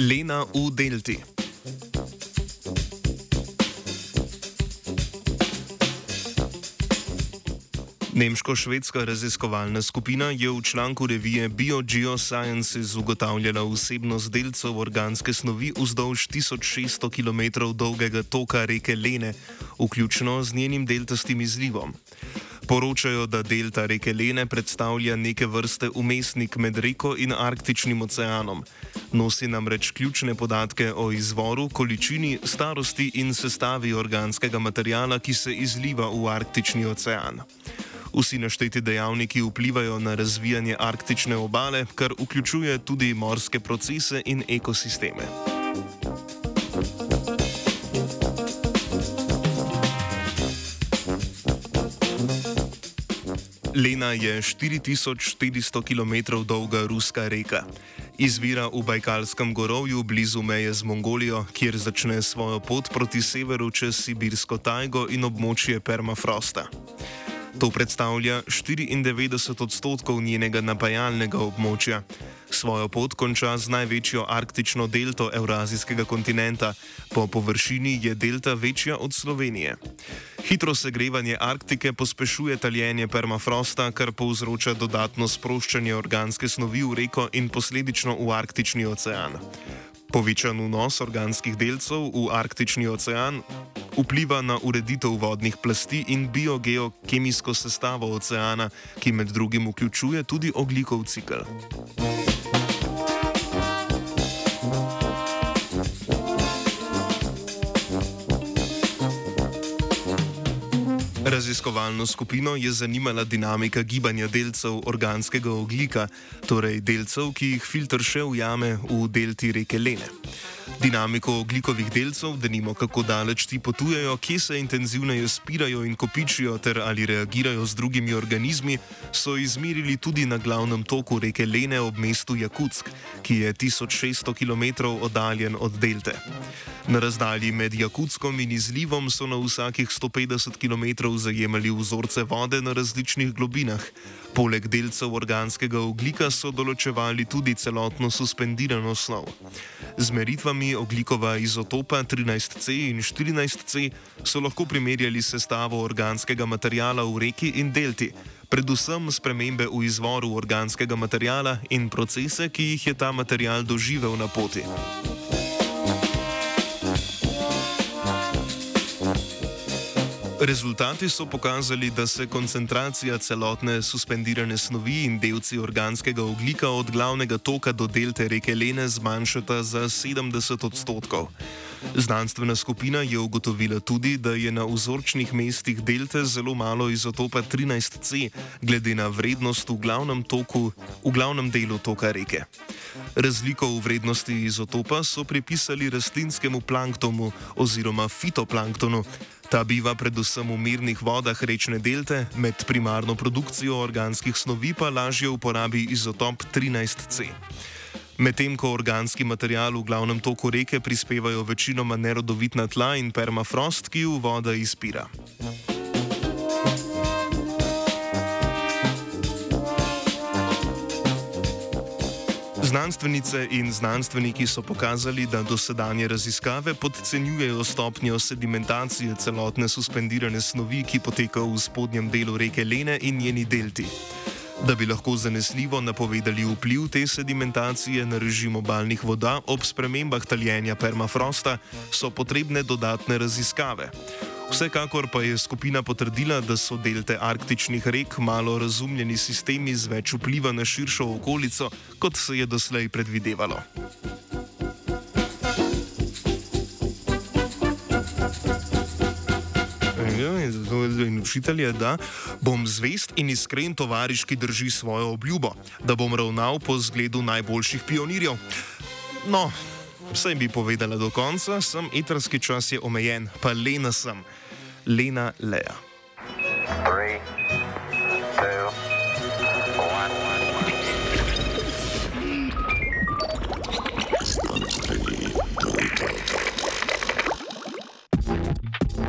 Lena v Delti. Nemško-švedska raziskovalna skupina je v članku revije BioGeosciences ugotavljala vsebnost delcev organske snovi vzdolž 1600 km dolgega toka reke Lene, vključno z njenim deltastim izlivom. Poročajo, da delta reke Lene predstavlja neke vrste umestnik med reko in Arktičnim oceanom. Nosi namreč ključne podatke o izvoru, količini, starosti in sestavi organskega materijala, ki se izliva v Arktični ocean. Vsi našteti dejavniki vplivajo na razvijanje arktične obale, kar vključuje tudi morske procese in ekosisteme. Lena je 4400 km dolga ruska reka. Izvira v Bajkalskem gorovju blizu meje z Mongolijo, kjer začne svojo pot proti severu čez Sibirsko tajgo in območje permafrosta. To predstavlja 94 odstotkov njenega napajalnega območja. Svojo pot konča z največjo arktično delto Evrazijskega kontinenta, po površini je delta večja od Slovenije. Hitro segrevanje Arktike pospešuje taljenje permafrosta, kar povzroča dodatno sproščanje organske snovi v reko in posledično v Arktični ocean. Povečan vnos organskih delcev v Arktični ocean vpliva na ureditev vodnih plasti in biogeokemijsko sestavo oceana, ki med drugim vključuje tudi oglikov cikl. Raziskovalno skupino je zanimala dinamika gibanja delcev organskega oglika, torej delcev, ki jih filter še ujame v delti reke Lene. Dinamiko oglikovih delcev, da nimo kako daleč ti potujejo, kje se intenzivneje spirajo in kopičijo, ter ali reagirajo z drugimi organizmi, so izmerili tudi na glavnem toku reke Lene ob mestu Jakutsk, ki je 1600 km oddaljen od delte. Na razdalji med Jakutskom in izlivom so na vsakih 150 km zajemali vzorce vode na različnih globinah. Poleg delcev organskega oglika so določevali tudi celotno suspendirano snov. Z meritvami oglikova izotopa 13C in 14C so lahko primerjali sestavo organskega materijala v reki in delti, predvsem spremembe v izvoru organskega materijala in procese, ki jih je ta material doživel na poti. Rezultati so pokazali, da se koncentracija celotne suspendirane snovi in delci organskega oglika od glavnega toka do delte reke Lene zmanjšata za 70 odstotkov. Znanstvena skupina je ugotovila tudi, da je na vzorčnih mestih delte zelo malo izotopa 13C, glede na vrednost v glavnem, toku, v glavnem delu toka reke. Razliko v vrednosti izotopa so pripisali rastlinskemu planktonu oziroma fitoplanktonu. Ta biva predvsem v mirnih vodah rečne delte, med primarno produkcijo organskih snovi pa lažje uporabi izotop 13C. Medtem ko organski material v glavnem toku reke prispevajo večinoma nerodovitna tla in permafrost, ki v voda izpira. Znanstvenice in znanstveniki so pokazali, da dosedanje raziskave podcenjujejo stopnjo sedimentacije celotne suspendirane snovi, ki poteka v spodnjem delu reke Lene in njeni delti. Da bi lahko zanesljivo napovedali vpliv te sedimentacije na režim obaljnih voda ob spremembah taljenja permafrosta, so potrebne dodatne raziskave. Vsekakor pa je skupina potrdila, da so delte arktičnih rek malo razumljeni sistemi z več vpliva na širšo okolico, kot se je doslej predvidevalo. In učitelj je, da bom zvest in iskren tovariš, ki drži svojo obljubo, da bom ravnal po zgledu najboljših pionirjev. No, vse bi povedala do konca, sem eterski čas je omejen, pa le na sem. Lena Lea.